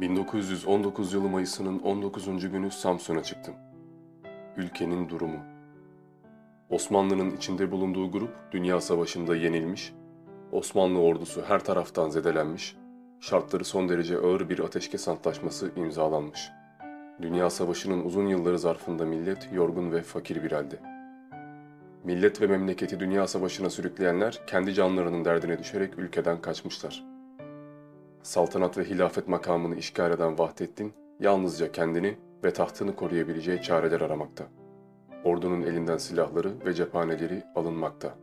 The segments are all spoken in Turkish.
1919 yılı Mayıs'ının 19. günü Samsun'a çıktım. Ülkenin durumu. Osmanlı'nın içinde bulunduğu grup Dünya Savaşı'nda yenilmiş, Osmanlı ordusu her taraftan zedelenmiş, şartları son derece ağır bir ateşkes antlaşması imzalanmış. Dünya Savaşı'nın uzun yılları zarfında millet yorgun ve fakir bir halde. Millet ve memleketi Dünya Savaşı'na sürükleyenler kendi canlarının derdine düşerek ülkeden kaçmışlar. Saltanat ve hilafet makamını işgal eden Vahdettin, yalnızca kendini ve tahtını koruyabileceği çareler aramakta. Ordunun elinden silahları ve cephaneleri alınmakta.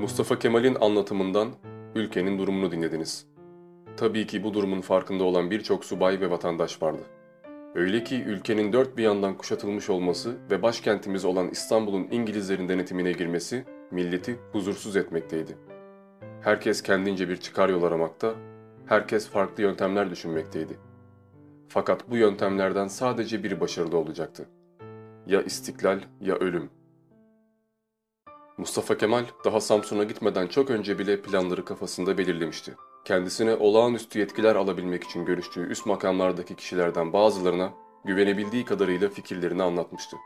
Mustafa Kemal'in anlatımından ülkenin durumunu dinlediniz. Tabii ki bu durumun farkında olan birçok subay ve vatandaş vardı. Öyle ki ülkenin dört bir yandan kuşatılmış olması ve başkentimiz olan İstanbul'un İngilizlerin denetimine girmesi milleti huzursuz etmekteydi. Herkes kendince bir çıkar yol aramakta, herkes farklı yöntemler düşünmekteydi. Fakat bu yöntemlerden sadece biri başarılı olacaktı. Ya istiklal ya ölüm. Mustafa Kemal daha Samsun'a gitmeden çok önce bile planları kafasında belirlemişti. Kendisine olağanüstü yetkiler alabilmek için görüştüğü üst makamlardaki kişilerden bazılarına güvenebildiği kadarıyla fikirlerini anlatmıştı.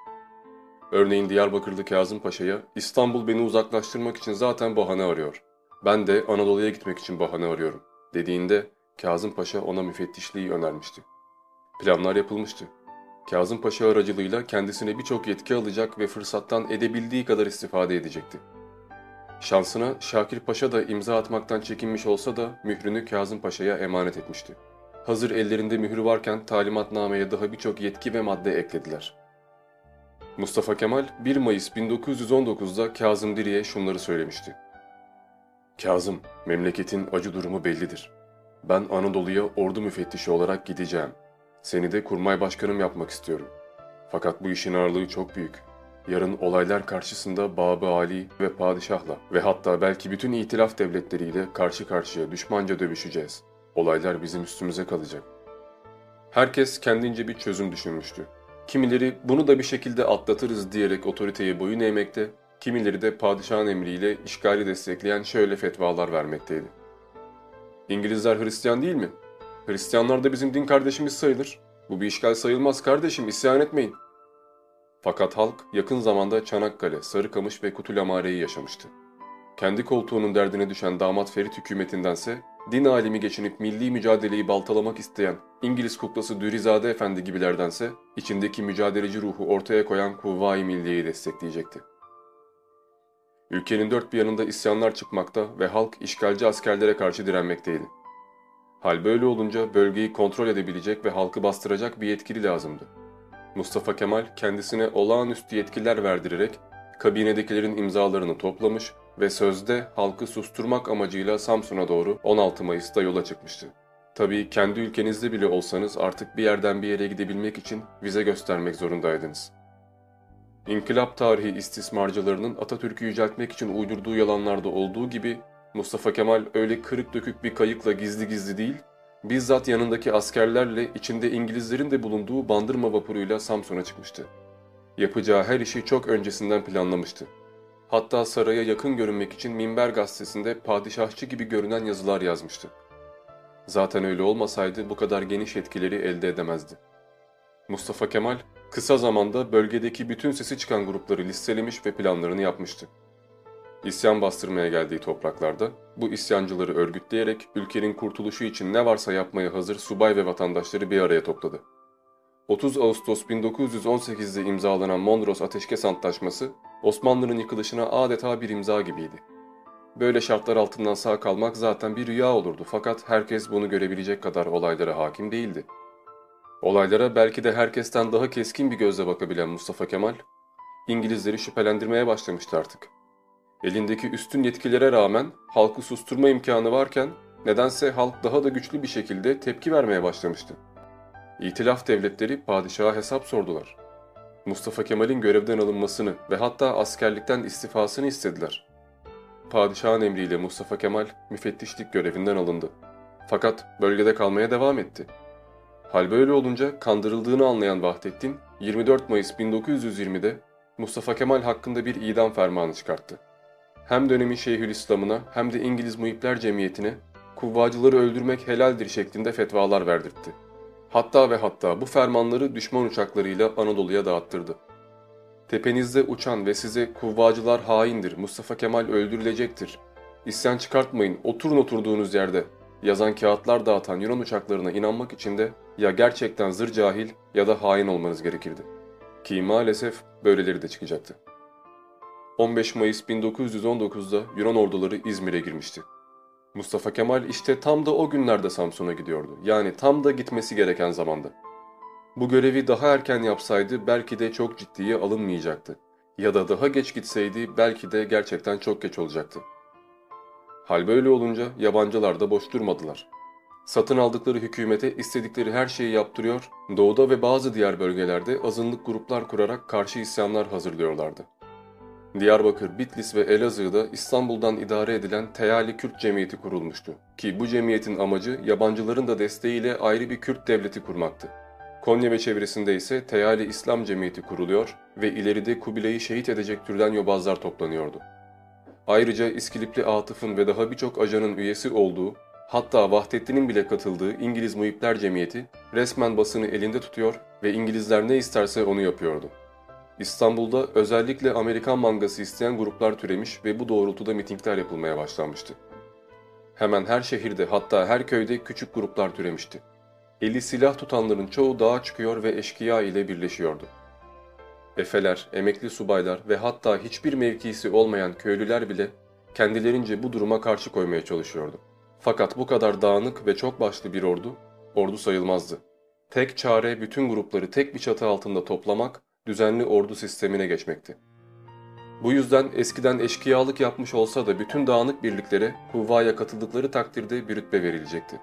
Örneğin Diyarbakırlı Kazım Paşa'ya İstanbul beni uzaklaştırmak için zaten bahane arıyor. Ben de Anadolu'ya gitmek için bahane arıyorum dediğinde Kazım Paşa ona müfettişliği önermişti. Planlar yapılmıştı. Kazım Paşa aracılığıyla kendisine birçok yetki alacak ve fırsattan edebildiği kadar istifade edecekti. Şansına Şakir Paşa da imza atmaktan çekinmiş olsa da mührünü Kazım Paşa'ya emanet etmişti. Hazır ellerinde mührü varken talimatnameye daha birçok yetki ve madde eklediler. Mustafa Kemal 1 Mayıs 1919'da Kazım Diri'ye şunları söylemişti. Kazım, memleketin acı durumu bellidir. Ben Anadolu'ya ordu müfettişi olarak gideceğim. Seni de kurmay başkanım yapmak istiyorum. Fakat bu işin ağırlığı çok büyük. Yarın olaylar karşısında Babı Ali ve padişahla ve hatta belki bütün itilaf devletleriyle karşı karşıya düşmanca dövüşeceğiz. Olaylar bizim üstümüze kalacak. Herkes kendince bir çözüm düşünmüştü. Kimileri bunu da bir şekilde atlatırız diyerek otoriteye boyun eğmekte, kimileri de padişahın emriyle işgali destekleyen şöyle fetvalar vermekteydi. İngilizler Hristiyan değil mi? Hristiyanlar da bizim din kardeşimiz sayılır. Bu bir işgal sayılmaz kardeşim, isyan etmeyin. Fakat halk yakın zamanda Çanakkale, Sarıkamış ve Kutulamare'yi yaşamıştı. Kendi koltuğunun derdine düşen damat Ferit hükümetindense din alimi geçinip milli mücadeleyi baltalamak isteyen İngiliz kuklası Dürizade Efendi gibilerdense içindeki mücadeleci ruhu ortaya koyan Kuvvayi Milliye'yi destekleyecekti. Ülkenin dört bir yanında isyanlar çıkmakta ve halk işgalci askerlere karşı direnmekteydi. Hal böyle olunca bölgeyi kontrol edebilecek ve halkı bastıracak bir yetkili lazımdı. Mustafa Kemal kendisine olağanüstü yetkiler verdirerek kabinedekilerin imzalarını toplamış ve sözde halkı susturmak amacıyla Samsun'a doğru 16 Mayıs'ta yola çıkmıştı. Tabii kendi ülkenizde bile olsanız artık bir yerden bir yere gidebilmek için vize göstermek zorundaydınız. İnkılap tarihi istismarcılarının Atatürk'ü yüceltmek için uydurduğu yalanlarda olduğu gibi Mustafa Kemal öyle kırık dökük bir kayıkla gizli gizli değil, bizzat yanındaki askerlerle içinde İngilizlerin de bulunduğu bandırma vapuruyla Samsun'a çıkmıştı. Yapacağı her işi çok öncesinden planlamıştı. Hatta saraya yakın görünmek için Minber gazetesinde padişahçı gibi görünen yazılar yazmıştı. Zaten öyle olmasaydı bu kadar geniş etkileri elde edemezdi. Mustafa Kemal kısa zamanda bölgedeki bütün sesi çıkan grupları listelemiş ve planlarını yapmıştı. İsyan bastırmaya geldiği topraklarda bu isyancıları örgütleyerek ülkenin kurtuluşu için ne varsa yapmaya hazır subay ve vatandaşları bir araya topladı. 30 Ağustos 1918'de imzalanan Mondros Ateşkes Antlaşması Osmanlı'nın yıkılışına adeta bir imza gibiydi. Böyle şartlar altından sağ kalmak zaten bir rüya olurdu fakat herkes bunu görebilecek kadar olaylara hakim değildi. Olaylara belki de herkesten daha keskin bir gözle bakabilen Mustafa Kemal, İngilizleri şüphelendirmeye başlamıştı artık. Elindeki üstün yetkilere rağmen halkı susturma imkanı varken nedense halk daha da güçlü bir şekilde tepki vermeye başlamıştı. İtilaf devletleri padişaha hesap sordular. Mustafa Kemal'in görevden alınmasını ve hatta askerlikten istifasını istediler. Padişahın emriyle Mustafa Kemal müfettişlik görevinden alındı. Fakat bölgede kalmaya devam etti. Hal böyle olunca kandırıldığını anlayan Vahdettin 24 Mayıs 1920'de Mustafa Kemal hakkında bir idam fermanı çıkarttı. Hem dönemin Şeyhülislam'ına hem de İngiliz Muhipler Cemiyeti'ne kuvvacıları öldürmek helaldir şeklinde fetvalar verdirtti. Hatta ve hatta bu fermanları düşman uçaklarıyla Anadolu'ya dağıttırdı. Tepenizde uçan ve size kuvvacılar haindir, Mustafa Kemal öldürülecektir, isyan çıkartmayın, oturun oturduğunuz yerde yazan kağıtlar dağıtan Yunan uçaklarına inanmak için de ya gerçekten zır cahil ya da hain olmanız gerekirdi. Ki maalesef böyleleri de çıkacaktı. 15 Mayıs 1919'da Yunan orduları İzmir'e girmişti. Mustafa Kemal işte tam da o günlerde Samsun'a gidiyordu. Yani tam da gitmesi gereken zamanda. Bu görevi daha erken yapsaydı belki de çok ciddiye alınmayacaktı. Ya da daha geç gitseydi belki de gerçekten çok geç olacaktı. Hal böyle olunca yabancılar da boş durmadılar. Satın aldıkları hükümete istedikleri her şeyi yaptırıyor, doğuda ve bazı diğer bölgelerde azınlık gruplar kurarak karşı isyanlar hazırlıyorlardı. Diyarbakır, Bitlis ve Elazığ'da İstanbul'dan idare edilen Teyali Kürt Cemiyeti kurulmuştu. Ki bu cemiyetin amacı yabancıların da desteğiyle ayrı bir Kürt devleti kurmaktı. Konya ve çevresinde ise Teyali İslam Cemiyeti kuruluyor ve ileride Kubilay'ı şehit edecek türden yobazlar toplanıyordu. Ayrıca İskilipli Atıf'ın ve daha birçok ajanın üyesi olduğu, hatta Vahdettin'in bile katıldığı İngiliz Muhipler Cemiyeti resmen basını elinde tutuyor ve İngilizler ne isterse onu yapıyordu. İstanbul'da özellikle Amerikan mangası isteyen gruplar türemiş ve bu doğrultuda mitingler yapılmaya başlanmıştı. Hemen her şehirde hatta her köyde küçük gruplar türemişti. Eli silah tutanların çoğu dağa çıkıyor ve eşkıya ile birleşiyordu. Efeler, emekli subaylar ve hatta hiçbir mevkisi olmayan köylüler bile kendilerince bu duruma karşı koymaya çalışıyordu. Fakat bu kadar dağınık ve çok başlı bir ordu, ordu sayılmazdı. Tek çare bütün grupları tek bir çatı altında toplamak, düzenli ordu sistemine geçmekti. Bu yüzden eskiden eşkıyalık yapmış olsa da bütün dağınık birliklere kuvvaya katıldıkları takdirde bir rütbe verilecekti.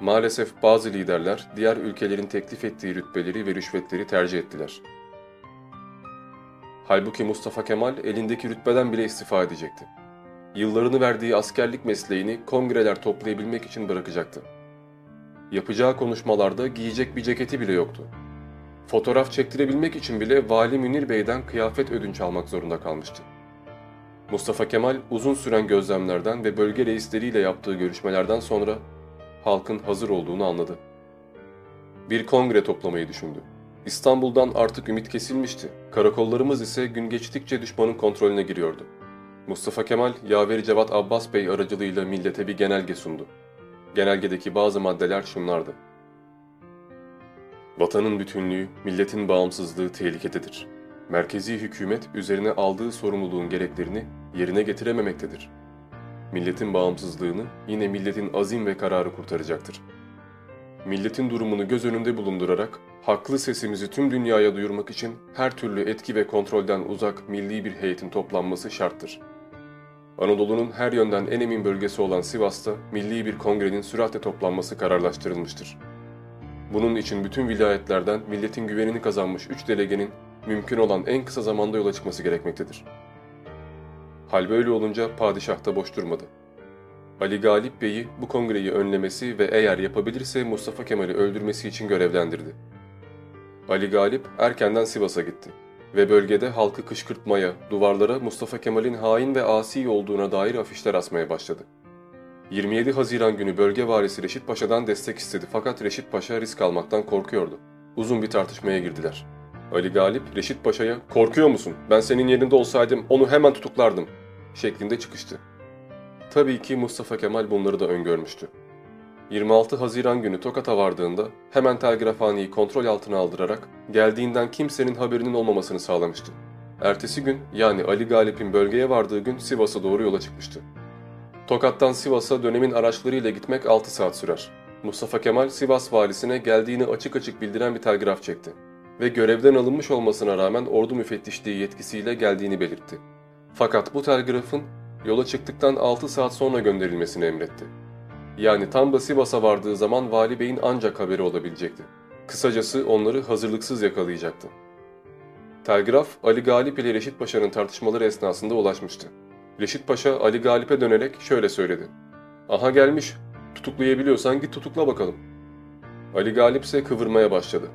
Maalesef bazı liderler diğer ülkelerin teklif ettiği rütbeleri ve rüşvetleri tercih ettiler. Halbuki Mustafa Kemal elindeki rütbeden bile istifa edecekti. Yıllarını verdiği askerlik mesleğini kongreler toplayabilmek için bırakacaktı. Yapacağı konuşmalarda giyecek bir ceketi bile yoktu. Fotoğraf çektirebilmek için bile Vali Münir Bey'den kıyafet ödünç almak zorunda kalmıştı. Mustafa Kemal uzun süren gözlemlerden ve bölge reisleriyle yaptığı görüşmelerden sonra halkın hazır olduğunu anladı. Bir kongre toplamayı düşündü. İstanbul'dan artık ümit kesilmişti. Karakollarımız ise gün geçtikçe düşmanın kontrolüne giriyordu. Mustafa Kemal, Yaveri Cevat Abbas Bey aracılığıyla millete bir genelge sundu. Genelgedeki bazı maddeler şunlardı. Vatanın bütünlüğü, milletin bağımsızlığı tehlikededir. Merkezi hükümet üzerine aldığı sorumluluğun gereklerini yerine getirememektedir. Milletin bağımsızlığını yine milletin azim ve kararı kurtaracaktır. Milletin durumunu göz önünde bulundurarak haklı sesimizi tüm dünyaya duyurmak için her türlü etki ve kontrolden uzak milli bir heyetin toplanması şarttır. Anadolu'nun her yönden en emin bölgesi olan Sivas'ta milli bir kongrenin süratle toplanması kararlaştırılmıştır. Bunun için bütün vilayetlerden milletin güvenini kazanmış üç delegenin mümkün olan en kısa zamanda yola çıkması gerekmektedir. Hal böyle olunca padişah da boş durmadı. Ali Galip Bey'i bu kongreyi önlemesi ve eğer yapabilirse Mustafa Kemal'i öldürmesi için görevlendirdi. Ali Galip erkenden Sivas'a gitti ve bölgede halkı kışkırtmaya, duvarlara Mustafa Kemal'in hain ve asi olduğuna dair afişler asmaya başladı. 27 Haziran günü bölge valisi Reşit Paşa'dan destek istedi fakat Reşit Paşa risk almaktan korkuyordu. Uzun bir tartışmaya girdiler. Ali Galip Reşit Paşa'ya ''Korkuyor musun? Ben senin yerinde olsaydım onu hemen tutuklardım.'' şeklinde çıkıştı. Tabii ki Mustafa Kemal bunları da öngörmüştü. 26 Haziran günü Tokat'a vardığında hemen telgrafhaneyi kontrol altına aldırarak geldiğinden kimsenin haberinin olmamasını sağlamıştı. Ertesi gün yani Ali Galip'in bölgeye vardığı gün Sivas'a doğru yola çıkmıştı. Tokat'tan Sivas'a dönemin araçlarıyla gitmek 6 saat sürer. Mustafa Kemal Sivas valisine geldiğini açık açık bildiren bir telgraf çekti ve görevden alınmış olmasına rağmen ordu müfettişliği yetkisiyle geldiğini belirtti. Fakat bu telgrafın yola çıktıktan 6 saat sonra gönderilmesini emretti. Yani tam da Sivas'a vardığı zaman Vali Bey'in ancak haberi olabilecekti. Kısacası onları hazırlıksız yakalayacaktı. Telgraf Ali Galip ile Reşit Paşa'nın tartışmaları esnasında ulaşmıştı. Reşit Paşa Ali Galip'e dönerek şöyle söyledi. Aha gelmiş, tutuklayabiliyorsan git tutukla bakalım. Ali Galip ise kıvırmaya başladı.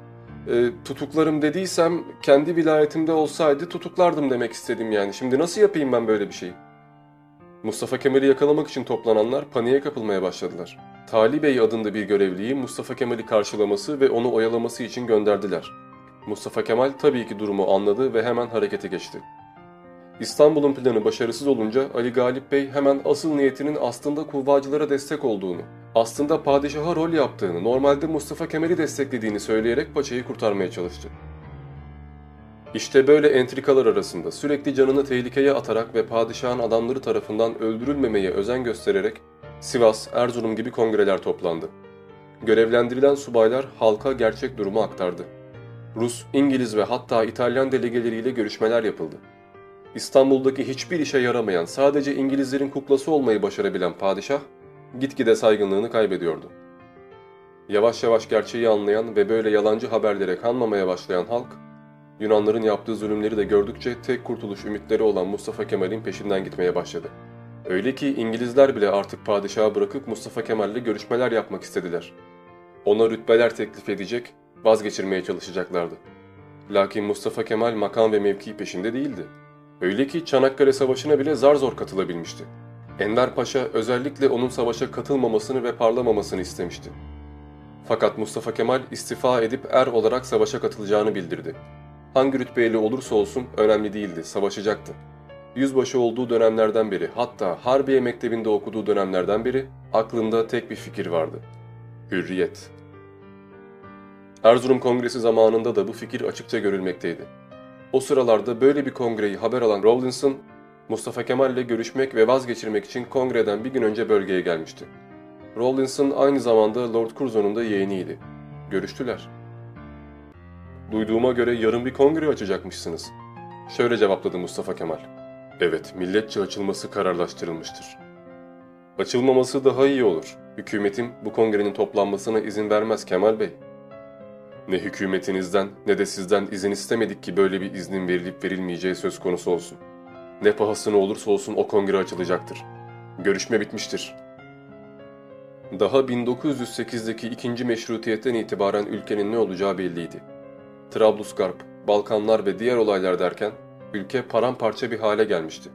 E, tutuklarım dediysem kendi vilayetimde olsaydı tutuklardım demek istedim yani. Şimdi nasıl yapayım ben böyle bir şeyi? Mustafa Kemal'i yakalamak için toplananlar paniğe kapılmaya başladılar. Tali Bey adında bir görevliyi Mustafa Kemal'i karşılaması ve onu oyalaması için gönderdiler. Mustafa Kemal tabii ki durumu anladı ve hemen harekete geçti. İstanbul'un planı başarısız olunca Ali Galip Bey hemen asıl niyetinin aslında kuvvacılara destek olduğunu, aslında padişaha rol yaptığını, normalde Mustafa Kemal'i desteklediğini söyleyerek paçayı kurtarmaya çalıştı. İşte böyle entrikalar arasında sürekli canını tehlikeye atarak ve padişahın adamları tarafından öldürülmemeye özen göstererek Sivas, Erzurum gibi kongreler toplandı. Görevlendirilen subaylar halka gerçek durumu aktardı. Rus, İngiliz ve hatta İtalyan delegeleriyle görüşmeler yapıldı. İstanbul'daki hiçbir işe yaramayan, sadece İngilizlerin kuklası olmayı başarabilen padişah, gitgide saygınlığını kaybediyordu. Yavaş yavaş gerçeği anlayan ve böyle yalancı haberlere kanmamaya başlayan halk, Yunanların yaptığı zulümleri de gördükçe tek kurtuluş ümitleri olan Mustafa Kemal'in peşinden gitmeye başladı. Öyle ki İngilizler bile artık padişahı bırakıp Mustafa Kemal'le görüşmeler yapmak istediler. Ona rütbeler teklif edecek, vazgeçirmeye çalışacaklardı. Lakin Mustafa Kemal makam ve mevki peşinde değildi. Öyle ki Çanakkale Savaşı'na bile zar zor katılabilmişti. Enver Paşa özellikle onun savaşa katılmamasını ve parlamamasını istemişti. Fakat Mustafa Kemal istifa edip er olarak savaşa katılacağını bildirdi. Hangi rütbeyle olursa olsun önemli değildi, savaşacaktı. Yüzbaşı olduğu dönemlerden beri, hatta Harbiye Mektebi'nde okuduğu dönemlerden beri aklında tek bir fikir vardı. Hürriyet. Erzurum Kongresi zamanında da bu fikir açıkça görülmekteydi. O sıralarda böyle bir kongreyi haber alan Rawlinson, Mustafa Kemal ile görüşmek ve vazgeçirmek için kongreden bir gün önce bölgeye gelmişti. Rawlinson aynı zamanda Lord Curzon'un da yeğeniydi. Görüştüler. Duyduğuma göre yarın bir kongre açacakmışsınız. Şöyle cevapladı Mustafa Kemal. Evet, milletçe açılması kararlaştırılmıştır. Açılmaması daha iyi olur. Hükümetim bu kongrenin toplanmasına izin vermez Kemal Bey. Ne hükümetinizden ne de sizden izin istemedik ki böyle bir iznin verilip verilmeyeceği söz konusu olsun. Ne pahasına olursa olsun o kongre açılacaktır. Görüşme bitmiştir. Daha 1908'deki ikinci meşrutiyetten itibaren ülkenin ne olacağı belliydi. Trablusgarp, Balkanlar ve diğer olaylar derken ülke paramparça bir hale gelmişti.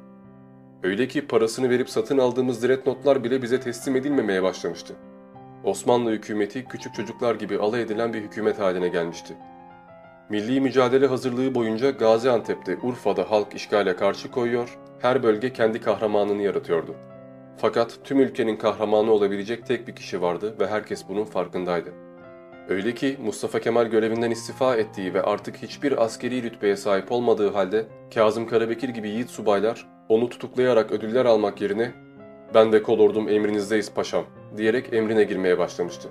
Öyle ki parasını verip satın aldığımız dreadnoughtlar bile bize teslim edilmemeye başlamıştı. Osmanlı hükümeti küçük çocuklar gibi alay edilen bir hükümet haline gelmişti. Milli mücadele hazırlığı boyunca Gaziantep'te, Urfa'da halk işgale karşı koyuyor, her bölge kendi kahramanını yaratıyordu. Fakat tüm ülkenin kahramanı olabilecek tek bir kişi vardı ve herkes bunun farkındaydı. Öyle ki Mustafa Kemal görevinden istifa ettiği ve artık hiçbir askeri rütbeye sahip olmadığı halde Kazım Karabekir gibi yiğit subaylar onu tutuklayarak ödüller almak yerine ''Ben ve kolordum emrinizdeyiz paşam'' diyerek emrine girmeye başlamıştı.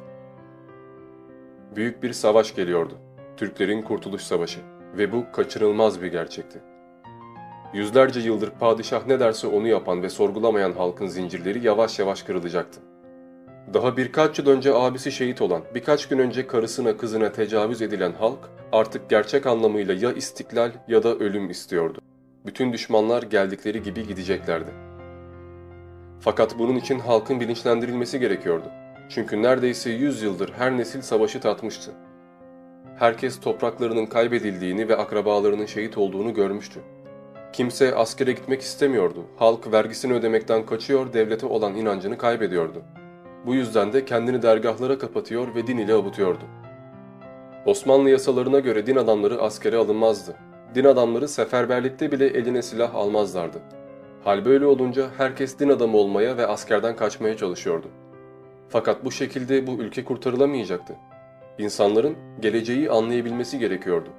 Büyük bir savaş geliyordu. Türklerin Kurtuluş Savaşı ve bu kaçırılmaz bir gerçekti. Yüzlerce yıldır padişah ne derse onu yapan ve sorgulamayan halkın zincirleri yavaş yavaş kırılacaktı. Daha birkaç yıl önce abisi şehit olan, birkaç gün önce karısına kızına tecavüz edilen halk artık gerçek anlamıyla ya istiklal ya da ölüm istiyordu. Bütün düşmanlar geldikleri gibi gideceklerdi. Fakat bunun için halkın bilinçlendirilmesi gerekiyordu. Çünkü neredeyse 100 yıldır her nesil savaşı tatmıştı. Herkes topraklarının kaybedildiğini ve akrabalarının şehit olduğunu görmüştü. Kimse askere gitmek istemiyordu. Halk vergisini ödemekten kaçıyor, devlete olan inancını kaybediyordu. Bu yüzden de kendini dergahlara kapatıyor ve din ile avutuyordu. Osmanlı yasalarına göre din adamları askere alınmazdı. Din adamları seferberlikte bile eline silah almazlardı. Hal böyle olunca herkes din adamı olmaya ve askerden kaçmaya çalışıyordu. Fakat bu şekilde bu ülke kurtarılamayacaktı. İnsanların geleceği anlayabilmesi gerekiyordu.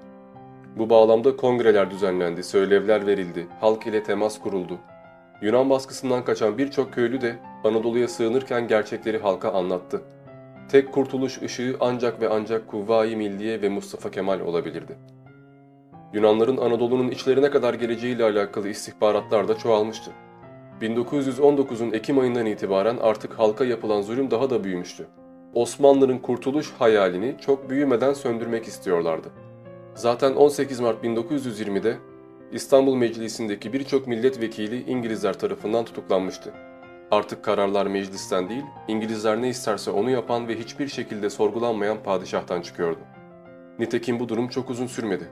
Bu bağlamda kongreler düzenlendi, söylevler verildi, halk ile temas kuruldu. Yunan baskısından kaçan birçok köylü de Anadolu'ya sığınırken gerçekleri halka anlattı. Tek kurtuluş ışığı ancak ve ancak Kuvvayi Milliye ve Mustafa Kemal olabilirdi. Yunanların Anadolu'nun içlerine kadar geleceğiyle alakalı istihbaratlar da çoğalmıştı. 1919'un Ekim ayından itibaren artık halka yapılan zulüm daha da büyümüştü. Osmanlı'nın kurtuluş hayalini çok büyümeden söndürmek istiyorlardı. Zaten 18 Mart 1920'de İstanbul Meclisi'ndeki birçok milletvekili İngilizler tarafından tutuklanmıştı. Artık kararlar meclisten değil, İngilizler ne isterse onu yapan ve hiçbir şekilde sorgulanmayan padişahtan çıkıyordu. Nitekim bu durum çok uzun sürmedi.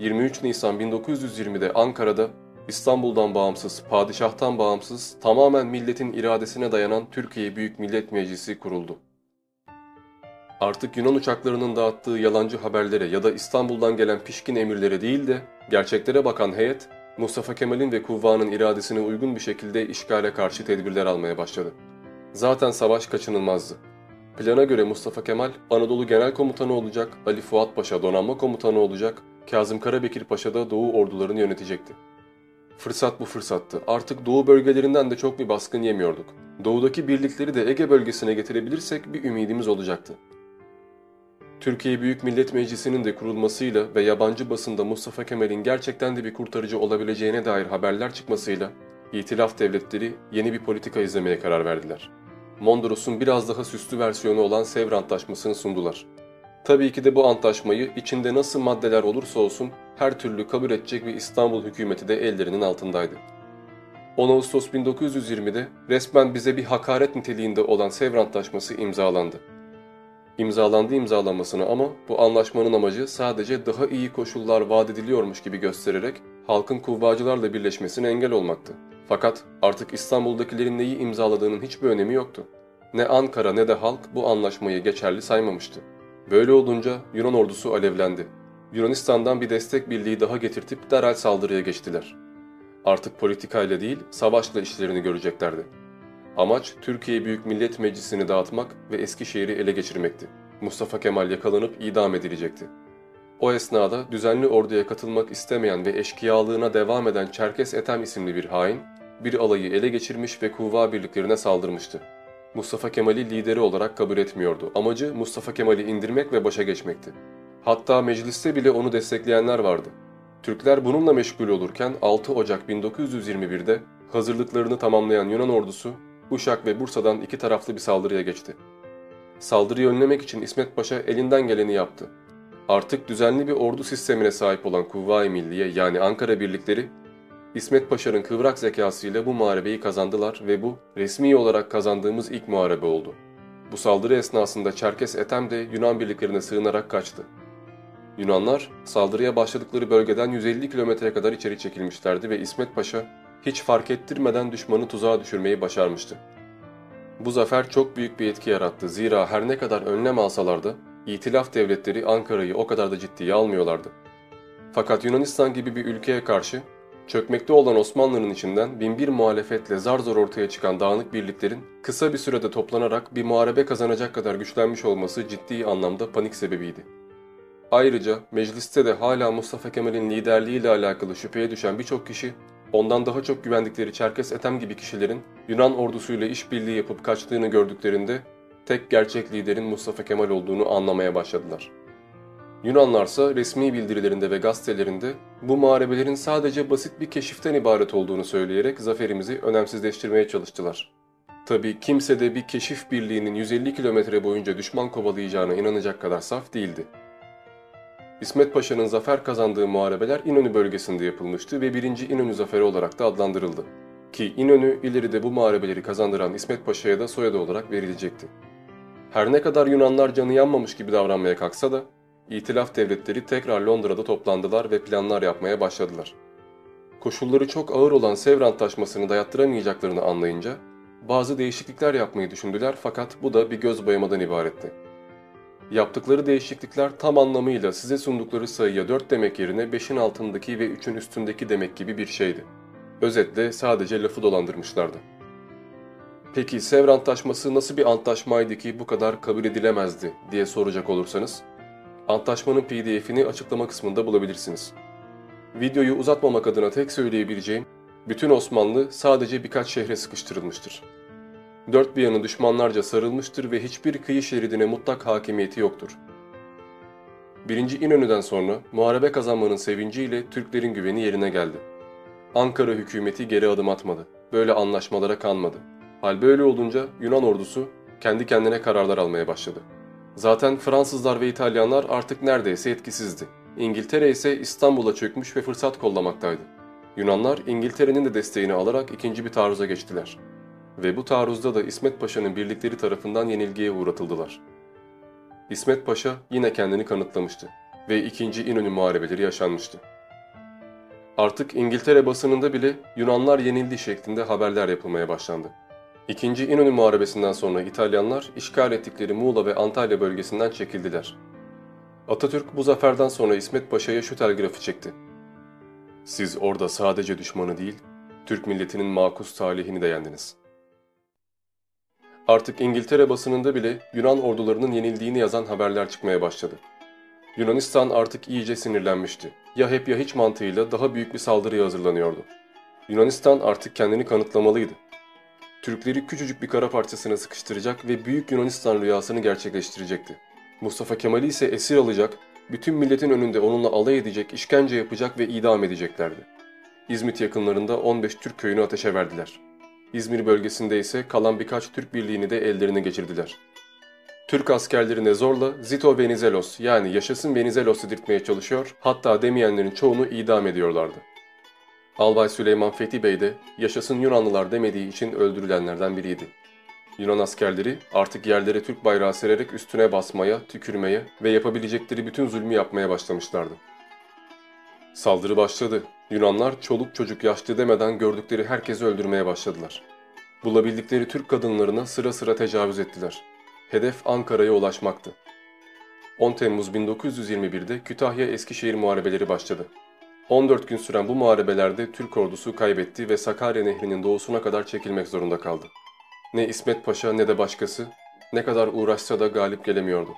23 Nisan 1920'de Ankara'da İstanbul'dan bağımsız, padişahtan bağımsız, tamamen milletin iradesine dayanan Türkiye Büyük Millet Meclisi kuruldu. Artık Yunan uçaklarının dağıttığı yalancı haberlere ya da İstanbul'dan gelen pişkin emirlere değil de gerçeklere bakan heyet, Mustafa Kemal'in ve kuvvanın iradesine uygun bir şekilde işgale karşı tedbirler almaya başladı. Zaten savaş kaçınılmazdı. Plana göre Mustafa Kemal Anadolu Genel Komutanı olacak, Ali Fuat Paşa donanma komutanı olacak, Kazım Karabekir Paşa da Doğu ordularını yönetecekti. Fırsat bu fırsattı. Artık Doğu bölgelerinden de çok bir baskın yemiyorduk. Doğudaki birlikleri de Ege bölgesine getirebilirsek bir ümidimiz olacaktı. Türkiye Büyük Millet Meclisi'nin de kurulmasıyla ve yabancı basında Mustafa Kemal'in gerçekten de bir kurtarıcı olabileceğine dair haberler çıkmasıyla İtilaf devletleri yeni bir politika izlemeye karar verdiler. Mondros'un biraz daha süslü versiyonu olan Sevr Antlaşması'nı sundular. Tabii ki de bu antlaşmayı içinde nasıl maddeler olursa olsun her türlü kabul edecek ve İstanbul hükümeti de ellerinin altındaydı. 10 Ağustos 1920'de resmen bize bir hakaret niteliğinde olan Sevr Antlaşması imzalandı. İmzalandı imzalanmasını ama bu anlaşmanın amacı sadece daha iyi koşullar vaat ediliyormuş gibi göstererek halkın kuvvacılarla birleşmesine engel olmaktı. Fakat artık İstanbul'dakilerin neyi imzaladığının hiçbir önemi yoktu. Ne Ankara ne de halk bu anlaşmayı geçerli saymamıştı. Böyle olunca Yunan ordusu alevlendi. Yunanistan'dan bir destek birliği daha getirtip derhal saldırıya geçtiler. Artık politikayla değil, savaşla işlerini göreceklerdi. Amaç Türkiye Büyük Millet Meclisi'ni dağıtmak ve Eskişehir'i ele geçirmekti. Mustafa Kemal yakalanıp idam edilecekti. O esnada düzenli orduya katılmak istemeyen ve eşkıyalığına devam eden Çerkes Etem isimli bir hain, bir alayı ele geçirmiş ve kuvva birliklerine saldırmıştı. Mustafa Kemal'i lideri olarak kabul etmiyordu. Amacı Mustafa Kemal'i indirmek ve başa geçmekti. Hatta mecliste bile onu destekleyenler vardı. Türkler bununla meşgul olurken 6 Ocak 1921'de hazırlıklarını tamamlayan Yunan ordusu Uşak ve Bursa'dan iki taraflı bir saldırıya geçti. Saldırıyı önlemek için İsmet Paşa elinden geleni yaptı. Artık düzenli bir ordu sistemine sahip olan Kuvvayi Milliye yani Ankara birlikleri İsmet Paşa'nın kıvrak zekasıyla bu muharebeyi kazandılar ve bu resmi olarak kazandığımız ilk muharebe oldu. Bu saldırı esnasında Çerkes Etem de Yunan birliklerine sığınarak kaçtı. Yunanlar saldırıya başladıkları bölgeden 150 kilometreye kadar içeri çekilmişlerdi ve İsmet Paşa hiç fark ettirmeden düşmanı tuzağa düşürmeyi başarmıştı. Bu zafer çok büyük bir etki yarattı zira her ne kadar önlem alsalar da İtilaf devletleri Ankara'yı o kadar da ciddiye almıyorlardı. Fakat Yunanistan gibi bir ülkeye karşı çökmekte olan Osmanlı'nın içinden binbir muhalefetle zar zor ortaya çıkan dağınık birliklerin kısa bir sürede toplanarak bir muharebe kazanacak kadar güçlenmiş olması ciddi anlamda panik sebebiydi. Ayrıca mecliste de hala Mustafa Kemal'in liderliğiyle alakalı şüpheye düşen birçok kişi ondan daha çok güvendikleri Çerkes Etem gibi kişilerin Yunan ordusuyla işbirliği yapıp kaçtığını gördüklerinde tek gerçek liderin Mustafa Kemal olduğunu anlamaya başladılar. Yunanlarsa resmi bildirilerinde ve gazetelerinde bu muharebelerin sadece basit bir keşiften ibaret olduğunu söyleyerek zaferimizi önemsizleştirmeye çalıştılar. Tabi kimse de bir keşif birliğinin 150 kilometre boyunca düşman kovalayacağına inanacak kadar saf değildi. İsmet Paşa'nın zafer kazandığı muharebeler İnönü bölgesinde yapılmıştı ve 1. İnönü Zaferi olarak da adlandırıldı. Ki İnönü ileride bu muharebeleri kazandıran İsmet Paşa'ya da soyadı olarak verilecekti. Her ne kadar Yunanlar canı yanmamış gibi davranmaya kalksa da İtilaf devletleri tekrar Londra'da toplandılar ve planlar yapmaya başladılar. Koşulları çok ağır olan Sevr Antlaşması'nı dayattıramayacaklarını anlayınca bazı değişiklikler yapmayı düşündüler fakat bu da bir göz boyamadan ibaretti. Yaptıkları değişiklikler tam anlamıyla size sundukları sayıya 4 demek yerine 5'in altındaki ve 3'ün üstündeki demek gibi bir şeydi. Özetle sadece lafı dolandırmışlardı. Peki Sevr Antlaşması nasıl bir antlaşmaydı ki bu kadar kabul edilemezdi diye soracak olursanız, antlaşmanın pdf'ini açıklama kısmında bulabilirsiniz. Videoyu uzatmamak adına tek söyleyebileceğim, bütün Osmanlı sadece birkaç şehre sıkıştırılmıştır. Dört bir yanı düşmanlarca sarılmıştır ve hiçbir kıyı şeridine mutlak hakimiyeti yoktur. Birinci İnönü'den sonra muharebe kazanmanın sevinciyle Türklerin güveni yerine geldi. Ankara hükümeti geri adım atmadı. Böyle anlaşmalara kanmadı. Hal böyle olunca Yunan ordusu kendi kendine kararlar almaya başladı. Zaten Fransızlar ve İtalyanlar artık neredeyse etkisizdi. İngiltere ise İstanbul'a çökmüş ve fırsat kollamaktaydı. Yunanlar İngiltere'nin de desteğini alarak ikinci bir taarruza geçtiler. Ve bu taarruzda da İsmet Paşa'nın birlikleri tarafından yenilgiye uğratıldılar. İsmet Paşa yine kendini kanıtlamıştı ve ikinci İnönü muharebeleri yaşanmıştı. Artık İngiltere basınında bile Yunanlar yenildi şeklinde haberler yapılmaya başlandı. İkinci İnönü Muharebesi'nden sonra İtalyanlar işgal ettikleri Muğla ve Antalya bölgesinden çekildiler. Atatürk bu zaferden sonra İsmet Paşa'ya şu telgrafı çekti. Siz orada sadece düşmanı değil, Türk milletinin makus talihini de yendiniz. Artık İngiltere basınında bile Yunan ordularının yenildiğini yazan haberler çıkmaya başladı. Yunanistan artık iyice sinirlenmişti. Ya hep ya hiç mantığıyla daha büyük bir saldırıya hazırlanıyordu. Yunanistan artık kendini kanıtlamalıydı. Türkleri küçücük bir kara parçasına sıkıştıracak ve Büyük Yunanistan rüyasını gerçekleştirecekti. Mustafa Kemal'i ise esir alacak, bütün milletin önünde onunla alay edecek, işkence yapacak ve idam edeceklerdi. İzmit yakınlarında 15 Türk köyünü ateşe verdiler. İzmir bölgesinde ise kalan birkaç Türk birliğini de ellerine geçirdiler. Türk askerlerine zorla Zito Venizelos yani yaşasın Venizelos dedirtmeye çalışıyor, hatta demeyenlerin çoğunu idam ediyorlardı. Albay Süleyman Fethi Bey de yaşasın Yunanlılar demediği için öldürülenlerden biriydi. Yunan askerleri artık yerlere Türk bayrağı sererek üstüne basmaya, tükürmeye ve yapabilecekleri bütün zulmü yapmaya başlamışlardı. Saldırı başladı. Yunanlar çoluk çocuk yaşlı demeden gördükleri herkesi öldürmeye başladılar. Bulabildikleri Türk kadınlarına sıra sıra tecavüz ettiler. Hedef Ankara'ya ulaşmaktı. 10 Temmuz 1921'de Kütahya-Eskişehir muharebeleri başladı. 14 gün süren bu muharebelerde Türk ordusu kaybetti ve Sakarya Nehri'nin doğusuna kadar çekilmek zorunda kaldı. Ne İsmet Paşa ne de başkası ne kadar uğraşsa da galip gelemiyordu.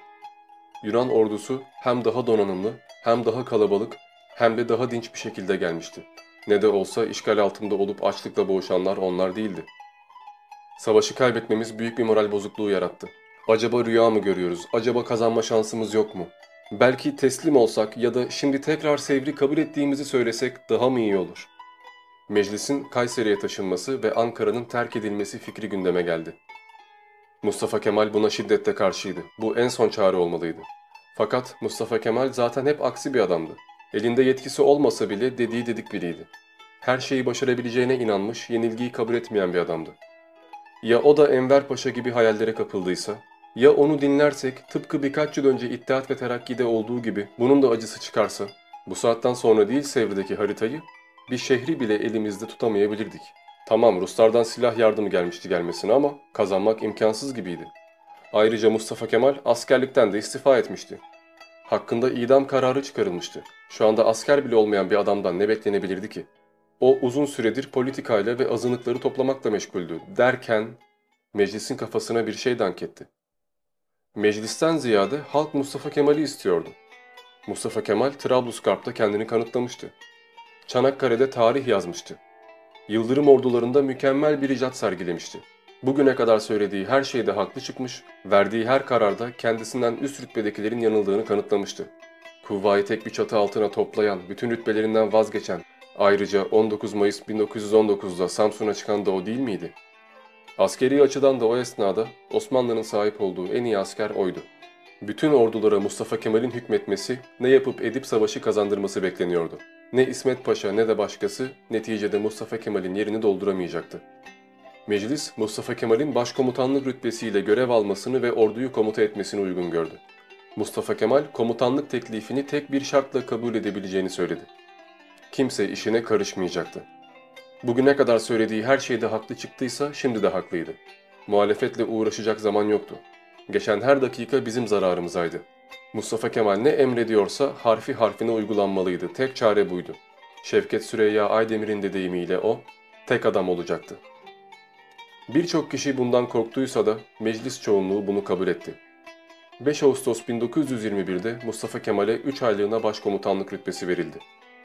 Yunan ordusu hem daha donanımlı, hem daha kalabalık, hem de daha dinç bir şekilde gelmişti. Ne de olsa işgal altında olup açlıkla boğuşanlar onlar değildi. Savaşı kaybetmemiz büyük bir moral bozukluğu yarattı. Acaba rüya mı görüyoruz? Acaba kazanma şansımız yok mu? Belki teslim olsak ya da şimdi tekrar Sevr'i kabul ettiğimizi söylesek daha mı iyi olur? Meclisin Kayseri'ye taşınması ve Ankara'nın terk edilmesi fikri gündeme geldi. Mustafa Kemal buna şiddetle karşıydı. Bu en son çare olmalıydı. Fakat Mustafa Kemal zaten hep aksi bir adamdı. Elinde yetkisi olmasa bile dediği dedik biriydi. Her şeyi başarabileceğine inanmış, yenilgiyi kabul etmeyen bir adamdı. Ya o da Enver Paşa gibi hayallere kapıldıysa, ya onu dinlersek tıpkı birkaç yıl önce İttihat ve Terakki'de olduğu gibi bunun da acısı çıkarsa, bu saatten sonra değil Sevr'deki haritayı, bir şehri bile elimizde tutamayabilirdik. Tamam Ruslardan silah yardımı gelmişti gelmesine ama kazanmak imkansız gibiydi. Ayrıca Mustafa Kemal askerlikten de istifa etmişti. Hakkında idam kararı çıkarılmıştı. Şu anda asker bile olmayan bir adamdan ne beklenebilirdi ki? O uzun süredir politikayla ve azınlıkları toplamakla meşguldü derken meclisin kafasına bir şey dank etti. Meclisten ziyade halk Mustafa Kemal'i istiyordu. Mustafa Kemal Trablusgarp'ta kendini kanıtlamıştı. Çanakkale'de tarih yazmıştı. Yıldırım ordularında mükemmel bir icat sergilemişti. Bugüne kadar söylediği her şeyde haklı çıkmış, verdiği her kararda kendisinden üst rütbedekilerin yanıldığını kanıtlamıştı. Kuvvayı tek bir çatı altına toplayan, bütün rütbelerinden vazgeçen, ayrıca 19 Mayıs 1919'da Samsun'a çıkan da o değil miydi? Askeri açıdan da o esnada Osmanlı'nın sahip olduğu en iyi asker oydu. Bütün ordulara Mustafa Kemal'in hükmetmesi, ne yapıp edip savaşı kazandırması bekleniyordu. Ne İsmet Paşa ne de başkası neticede Mustafa Kemal'in yerini dolduramayacaktı. Meclis, Mustafa Kemal'in başkomutanlık rütbesiyle görev almasını ve orduyu komuta etmesini uygun gördü. Mustafa Kemal, komutanlık teklifini tek bir şartla kabul edebileceğini söyledi. Kimse işine karışmayacaktı. Bugüne kadar söylediği her şeyde haklı çıktıysa şimdi de haklıydı. Muhalefetle uğraşacak zaman yoktu. Geçen her dakika bizim zararımızaydı. Mustafa Kemal ne emrediyorsa harfi harfine uygulanmalıydı. Tek çare buydu. Şevket Süreyya Aydemir'in de deyimiyle o, tek adam olacaktı. Birçok kişi bundan korktuysa da meclis çoğunluğu bunu kabul etti. 5 Ağustos 1921'de Mustafa Kemal'e 3 aylığına başkomutanlık rütbesi verildi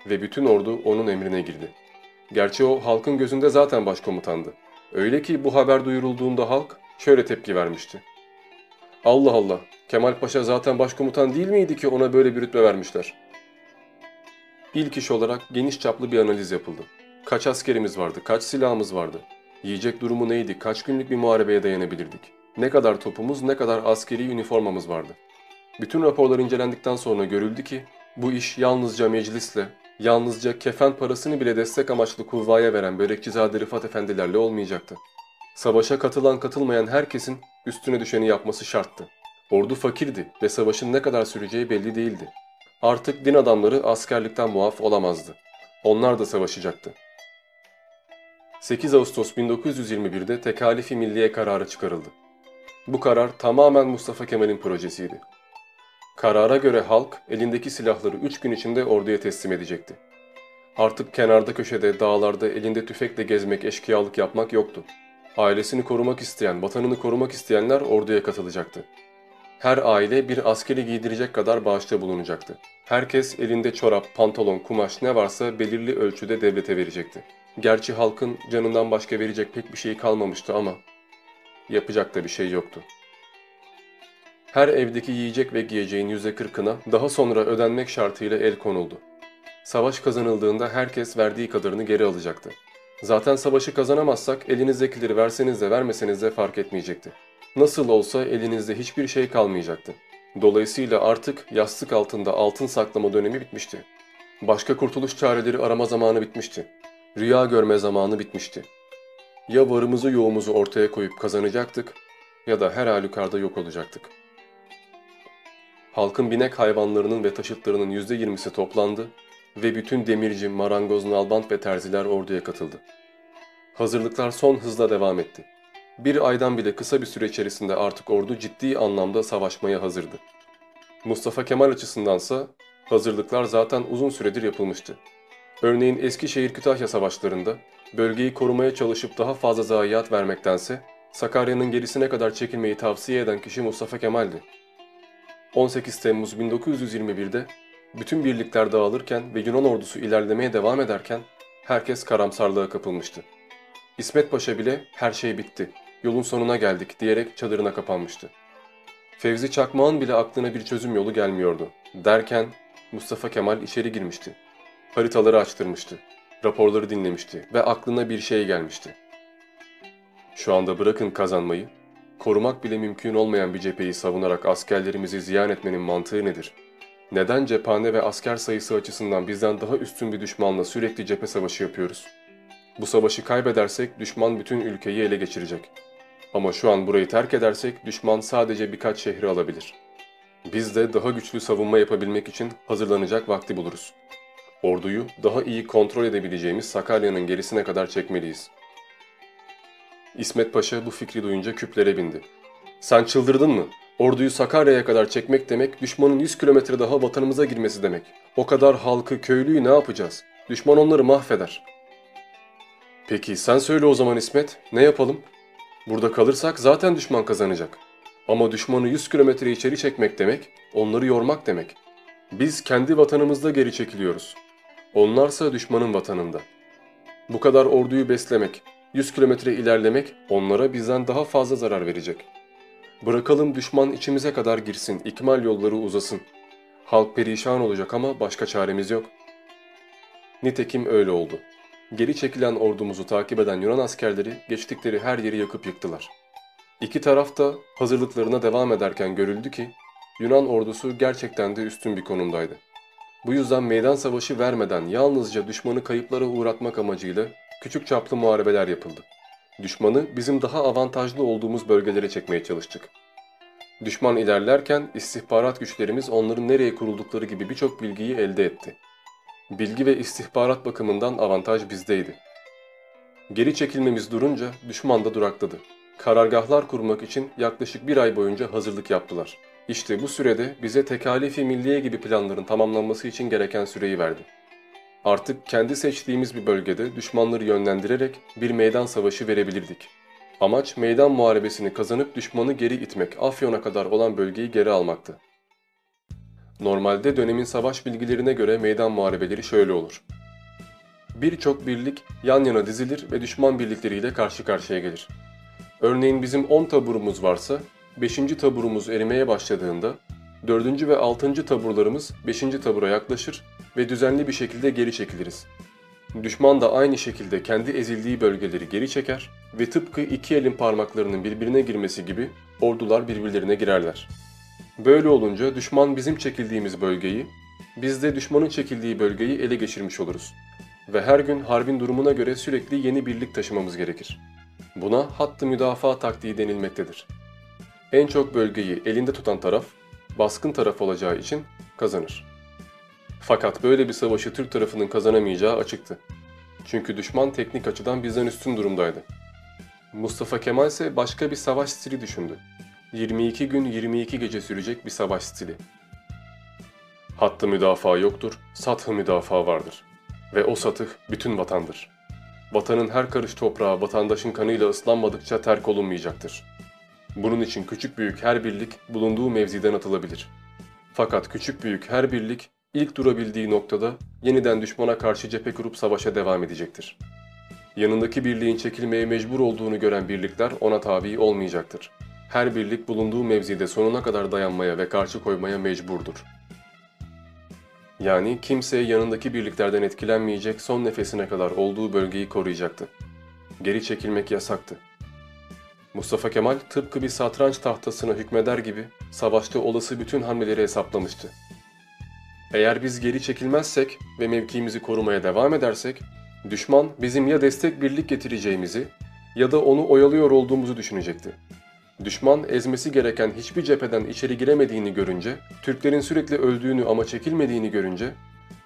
ve bütün ordu onun emrine girdi. Gerçi o halkın gözünde zaten başkomutandı. Öyle ki bu haber duyurulduğunda halk şöyle tepki vermişti. Allah Allah, Kemal Paşa zaten başkomutan değil miydi ki ona böyle bir rütbe vermişler? İlk iş olarak geniş çaplı bir analiz yapıldı. Kaç askerimiz vardı, kaç silahımız vardı, yiyecek durumu neydi, kaç günlük bir muharebeye dayanabilirdik, ne kadar topumuz, ne kadar askeri üniformamız vardı. Bütün raporlar incelendikten sonra görüldü ki bu iş yalnızca meclisle, yalnızca kefen parasını bile destek amaçlı kuvvaya veren Börekçizade Rıfat Efendilerle olmayacaktı. Savaşa katılan katılmayan herkesin üstüne düşeni yapması şarttı. Ordu fakirdi ve savaşın ne kadar süreceği belli değildi. Artık din adamları askerlikten muaf olamazdı. Onlar da savaşacaktı. 8 Ağustos 1921'de tekalifi milliye kararı çıkarıldı. Bu karar tamamen Mustafa Kemal'in projesiydi. Karara göre halk elindeki silahları 3 gün içinde orduya teslim edecekti. Artık kenarda köşede, dağlarda elinde tüfekle gezmek, eşkıyalık yapmak yoktu. Ailesini korumak isteyen, vatanını korumak isteyenler orduya katılacaktı. Her aile bir askeri giydirecek kadar bağışta bulunacaktı. Herkes elinde çorap, pantolon, kumaş ne varsa belirli ölçüde devlete verecekti. Gerçi halkın canından başka verecek pek bir şey kalmamıştı ama yapacak da bir şey yoktu. Her evdeki yiyecek ve giyeceğin yüzde kırkına daha sonra ödenmek şartıyla el konuldu. Savaş kazanıldığında herkes verdiği kadarını geri alacaktı. Zaten savaşı kazanamazsak elinizdekileri verseniz de vermeseniz de fark etmeyecekti. Nasıl olsa elinizde hiçbir şey kalmayacaktı. Dolayısıyla artık yastık altında altın saklama dönemi bitmişti. Başka kurtuluş çareleri arama zamanı bitmişti. Rüya görme zamanı bitmişti. Ya varımızı yoğumuzu ortaya koyup kazanacaktık ya da her halükarda yok olacaktık. Halkın binek hayvanlarının ve taşıtlarının yüzde yirmisi toplandı ve bütün demirci, marangoz, nalbant ve terziler orduya katıldı. Hazırlıklar son hızla devam etti. Bir aydan bile kısa bir süre içerisinde artık ordu ciddi anlamda savaşmaya hazırdı. Mustafa Kemal açısındansa hazırlıklar zaten uzun süredir yapılmıştı. Örneğin Eskişehir Kütahya savaşlarında bölgeyi korumaya çalışıp daha fazla zayiat vermektense Sakarya'nın gerisine kadar çekilmeyi tavsiye eden kişi Mustafa Kemal'di. 18 Temmuz 1921'de bütün birlikler dağılırken ve Yunan ordusu ilerlemeye devam ederken herkes karamsarlığa kapılmıştı. İsmet Paşa bile her şey bitti, yolun sonuna geldik diyerek çadırına kapanmıştı. Fevzi Çakmağ'ın bile aklına bir çözüm yolu gelmiyordu. Derken Mustafa Kemal içeri girmişti. Haritaları açtırmıştı. Raporları dinlemişti ve aklına bir şey gelmişti. Şu anda bırakın kazanmayı, korumak bile mümkün olmayan bir cepheyi savunarak askerlerimizi ziyan etmenin mantığı nedir? Neden cephane ve asker sayısı açısından bizden daha üstün bir düşmanla sürekli cephe savaşı yapıyoruz? Bu savaşı kaybedersek düşman bütün ülkeyi ele geçirecek. Ama şu an burayı terk edersek düşman sadece birkaç şehri alabilir. Biz de daha güçlü savunma yapabilmek için hazırlanacak vakti buluruz. Orduyu daha iyi kontrol edebileceğimiz Sakarya'nın gerisine kadar çekmeliyiz. İsmet Paşa bu fikri duyunca küplere bindi. Sen çıldırdın mı? Orduyu Sakarya'ya kadar çekmek demek, düşmanın 100 kilometre daha vatanımıza girmesi demek. O kadar halkı, köylüyü ne yapacağız? Düşman onları mahveder. Peki sen söyle o zaman İsmet, ne yapalım? Burada kalırsak zaten düşman kazanacak. Ama düşmanı 100 kilometre içeri çekmek demek, onları yormak demek. Biz kendi vatanımızda geri çekiliyoruz. Onlarsa düşmanın vatanında. Bu kadar orduyu beslemek, 100 kilometre ilerlemek onlara bizden daha fazla zarar verecek. Bırakalım düşman içimize kadar girsin, ikmal yolları uzasın. Halk perişan olacak ama başka çaremiz yok. Nitekim öyle oldu. Geri çekilen ordumuzu takip eden Yunan askerleri geçtikleri her yeri yakıp yıktılar. İki taraf da hazırlıklarına devam ederken görüldü ki Yunan ordusu gerçekten de üstün bir konumdaydı. Bu yüzden meydan savaşı vermeden yalnızca düşmanı kayıplara uğratmak amacıyla küçük çaplı muharebeler yapıldı. Düşmanı bizim daha avantajlı olduğumuz bölgelere çekmeye çalıştık. Düşman ilerlerken istihbarat güçlerimiz onların nereye kuruldukları gibi birçok bilgiyi elde etti. Bilgi ve istihbarat bakımından avantaj bizdeydi. Geri çekilmemiz durunca düşman da durakladı. Karargahlar kurmak için yaklaşık bir ay boyunca hazırlık yaptılar. İşte bu sürede bize tekalifi milliye gibi planların tamamlanması için gereken süreyi verdi. Artık kendi seçtiğimiz bir bölgede düşmanları yönlendirerek bir meydan savaşı verebilirdik. Amaç meydan muharebesini kazanıp düşmanı geri itmek, Afyon'a kadar olan bölgeyi geri almaktı. Normalde dönemin savaş bilgilerine göre meydan muharebeleri şöyle olur. Birçok birlik yan yana dizilir ve düşman birlikleriyle karşı karşıya gelir. Örneğin bizim 10 taburumuz varsa 5. taburumuz erimeye başladığında 4. ve 6. taburlarımız 5. tabura yaklaşır ve düzenli bir şekilde geri çekiliriz. Düşman da aynı şekilde kendi ezildiği bölgeleri geri çeker ve tıpkı iki elin parmaklarının birbirine girmesi gibi ordular birbirlerine girerler. Böyle olunca düşman bizim çekildiğimiz bölgeyi, biz de düşmanın çekildiği bölgeyi ele geçirmiş oluruz. Ve her gün harbin durumuna göre sürekli yeni birlik taşımamız gerekir. Buna hattı müdafaa taktiği denilmektedir. En çok bölgeyi elinde tutan taraf, baskın taraf olacağı için kazanır. Fakat böyle bir savaşı Türk tarafının kazanamayacağı açıktı. Çünkü düşman teknik açıdan bizden üstün durumdaydı. Mustafa Kemal ise başka bir savaş stili düşündü. 22 gün 22 gece sürecek bir savaş stili. Hattı müdafaa yoktur, sathı müdafaa vardır. Ve o satıh bütün vatandır. Vatanın her karış toprağı vatandaşın kanıyla ıslanmadıkça terk olunmayacaktır. Bunun için küçük büyük her birlik bulunduğu mevziden atılabilir. Fakat küçük büyük her birlik ilk durabildiği noktada yeniden düşmana karşı cephe kurup savaşa devam edecektir. Yanındaki birliğin çekilmeye mecbur olduğunu gören birlikler ona tabi olmayacaktır. Her birlik bulunduğu mevzide sonuna kadar dayanmaya ve karşı koymaya mecburdur. Yani kimseye yanındaki birliklerden etkilenmeyecek son nefesine kadar olduğu bölgeyi koruyacaktı. Geri çekilmek yasaktı. Mustafa Kemal tıpkı bir satranç tahtasına hükmeder gibi savaşta olası bütün hamleleri hesaplamıştı. Eğer biz geri çekilmezsek ve mevkiimizi korumaya devam edersek, düşman bizim ya destek birlik getireceğimizi ya da onu oyalıyor olduğumuzu düşünecekti. Düşman ezmesi gereken hiçbir cepheden içeri giremediğini görünce, Türklerin sürekli öldüğünü ama çekilmediğini görünce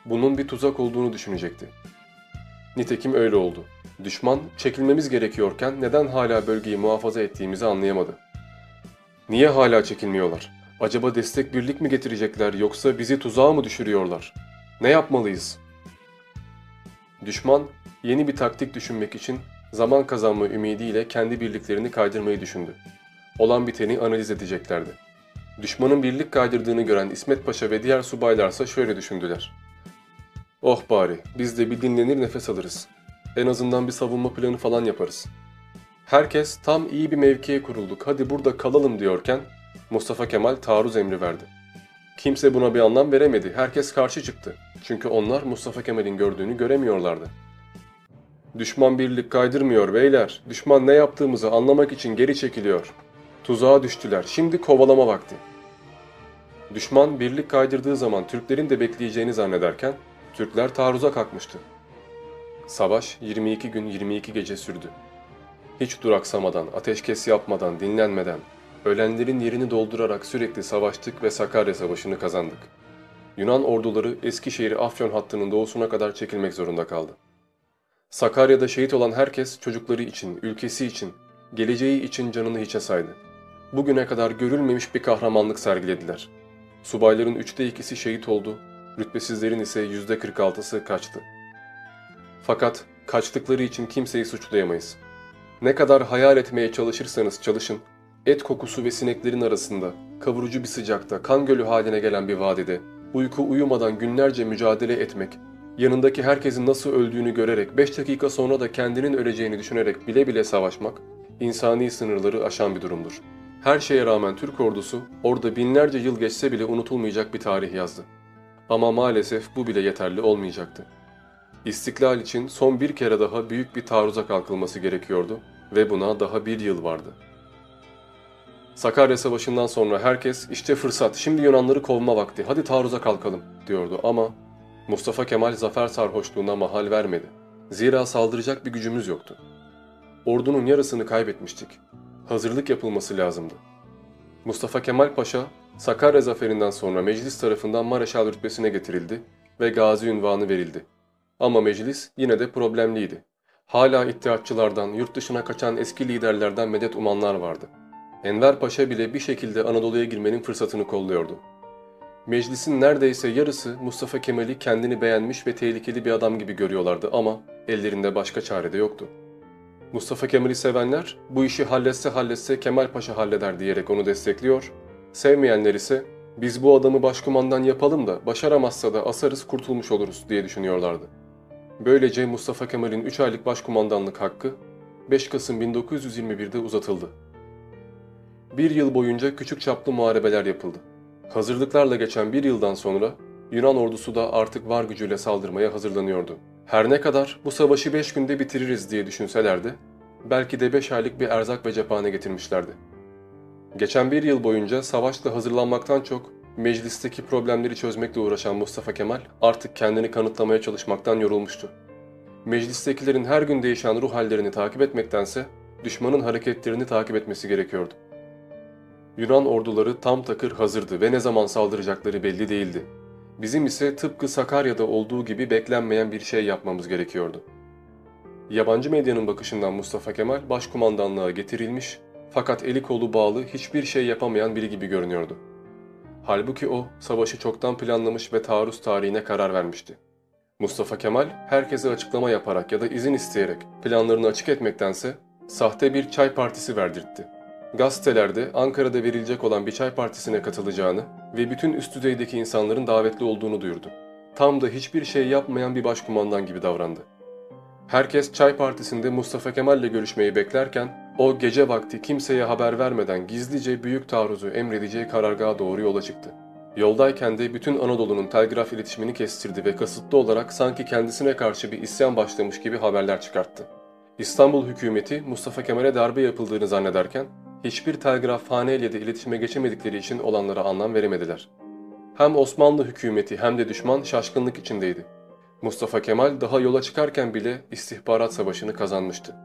bunun bir tuzak olduğunu düşünecekti. Nitekim öyle oldu. Düşman çekilmemiz gerekiyorken neden hala bölgeyi muhafaza ettiğimizi anlayamadı. Niye hala çekilmiyorlar? Acaba destek birlik mi getirecekler yoksa bizi tuzağa mı düşürüyorlar? Ne yapmalıyız? Düşman yeni bir taktik düşünmek için zaman kazanma ümidiyle kendi birliklerini kaydırmayı düşündü. Olan biteni analiz edeceklerdi. Düşmanın birlik kaydırdığını gören İsmet Paşa ve diğer subaylarsa şöyle düşündüler. Oh bari biz de bir dinlenir nefes alırız. En azından bir savunma planı falan yaparız. Herkes tam iyi bir mevkiye kurulduk hadi burada kalalım diyorken Mustafa Kemal taarruz emri verdi. Kimse buna bir anlam veremedi. Herkes karşı çıktı. Çünkü onlar Mustafa Kemal'in gördüğünü göremiyorlardı. Düşman birlik kaydırmıyor beyler. Düşman ne yaptığımızı anlamak için geri çekiliyor. Tuzağa düştüler. Şimdi kovalama vakti. Düşman birlik kaydırdığı zaman Türklerin de bekleyeceğini zannederken Türkler taarruza kalkmıştı. Savaş 22 gün 22 gece sürdü. Hiç duraksamadan, ateşkes yapmadan, dinlenmeden, ölenlerin yerini doldurarak sürekli savaştık ve Sakarya Savaşı'nı kazandık. Yunan orduları Eskişehir-Afyon hattının doğusuna kadar çekilmek zorunda kaldı. Sakarya'da şehit olan herkes çocukları için, ülkesi için, geleceği için canını hiçe saydı. Bugüne kadar görülmemiş bir kahramanlık sergilediler. Subayların üçte ikisi şehit oldu, rütbesizlerin ise yüzde 46'sı kaçtı. Fakat kaçtıkları için kimseyi suçlayamayız. Ne kadar hayal etmeye çalışırsanız çalışın, et kokusu ve sineklerin arasında, kavurucu bir sıcakta, kan gölü haline gelen bir vadide, uyku uyumadan günlerce mücadele etmek, yanındaki herkesin nasıl öldüğünü görerek 5 dakika sonra da kendinin öleceğini düşünerek bile bile savaşmak, insani sınırları aşan bir durumdur. Her şeye rağmen Türk ordusu orada binlerce yıl geçse bile unutulmayacak bir tarih yazdı. Ama maalesef bu bile yeterli olmayacaktı. İstiklal için son bir kere daha büyük bir taarruza kalkılması gerekiyordu ve buna daha bir yıl vardı. Sakarya Savaşı'ndan sonra herkes işte fırsat, şimdi Yunanları kovma vakti, hadi taarruza kalkalım diyordu ama Mustafa Kemal zafer sarhoşluğuna mahal vermedi. Zira saldıracak bir gücümüz yoktu. Ordunun yarısını kaybetmiştik. Hazırlık yapılması lazımdı. Mustafa Kemal Paşa, Sakarya zaferinden sonra meclis tarafından Mareşal rütbesine getirildi ve gazi ünvanı verildi. Ama meclis yine de problemliydi. Hala ittihatçılardan, yurt dışına kaçan eski liderlerden medet umanlar vardı. Enver Paşa bile bir şekilde Anadolu'ya girmenin fırsatını kolluyordu. Meclisin neredeyse yarısı Mustafa Kemal'i kendini beğenmiş ve tehlikeli bir adam gibi görüyorlardı ama ellerinde başka çare de yoktu. Mustafa Kemal'i sevenler bu işi halletse halletse Kemal Paşa halleder diyerek onu destekliyor, sevmeyenler ise biz bu adamı başkumandan yapalım da başaramazsa da asarız kurtulmuş oluruz diye düşünüyorlardı. Böylece Mustafa Kemal'in 3 aylık başkumandanlık hakkı 5 Kasım 1921'de uzatıldı. Bir yıl boyunca küçük çaplı muharebeler yapıldı. Hazırlıklarla geçen bir yıldan sonra Yunan ordusu da artık var gücüyle saldırmaya hazırlanıyordu. Her ne kadar bu savaşı 5 günde bitiririz diye düşünselerdi, belki de 5 aylık bir erzak ve cephane getirmişlerdi. Geçen bir yıl boyunca savaşla hazırlanmaktan çok meclisteki problemleri çözmekle uğraşan Mustafa Kemal artık kendini kanıtlamaya çalışmaktan yorulmuştu. Meclistekilerin her gün değişen ruh hallerini takip etmektense düşmanın hareketlerini takip etmesi gerekiyordu. Yunan orduları tam takır hazırdı ve ne zaman saldıracakları belli değildi. Bizim ise tıpkı Sakarya'da olduğu gibi beklenmeyen bir şey yapmamız gerekiyordu. Yabancı medyanın bakışından Mustafa Kemal başkumandanlığa getirilmiş fakat eli kolu bağlı hiçbir şey yapamayan biri gibi görünüyordu. Halbuki o savaşı çoktan planlamış ve taarruz tarihine karar vermişti. Mustafa Kemal herkese açıklama yaparak ya da izin isteyerek planlarını açık etmektense sahte bir çay partisi verdirtti. Gazetelerde Ankara'da verilecek olan bir çay partisine katılacağını ve bütün üst düzeydeki insanların davetli olduğunu duyurdu. Tam da hiçbir şey yapmayan bir başkumandan gibi davrandı. Herkes çay partisinde Mustafa Kemal ile görüşmeyi beklerken o gece vakti kimseye haber vermeden gizlice büyük taarruzu emredeceği karargaha doğru yola çıktı. Yoldayken de bütün Anadolu'nun telgraf iletişimini kestirdi ve kasıtlı olarak sanki kendisine karşı bir isyan başlamış gibi haberler çıkarttı. İstanbul hükümeti Mustafa Kemal'e darbe yapıldığını zannederken hiçbir telgrafhane ile de iletişime geçemedikleri için olanlara anlam veremediler. Hem Osmanlı hükümeti hem de düşman şaşkınlık içindeydi. Mustafa Kemal daha yola çıkarken bile istihbarat savaşını kazanmıştı.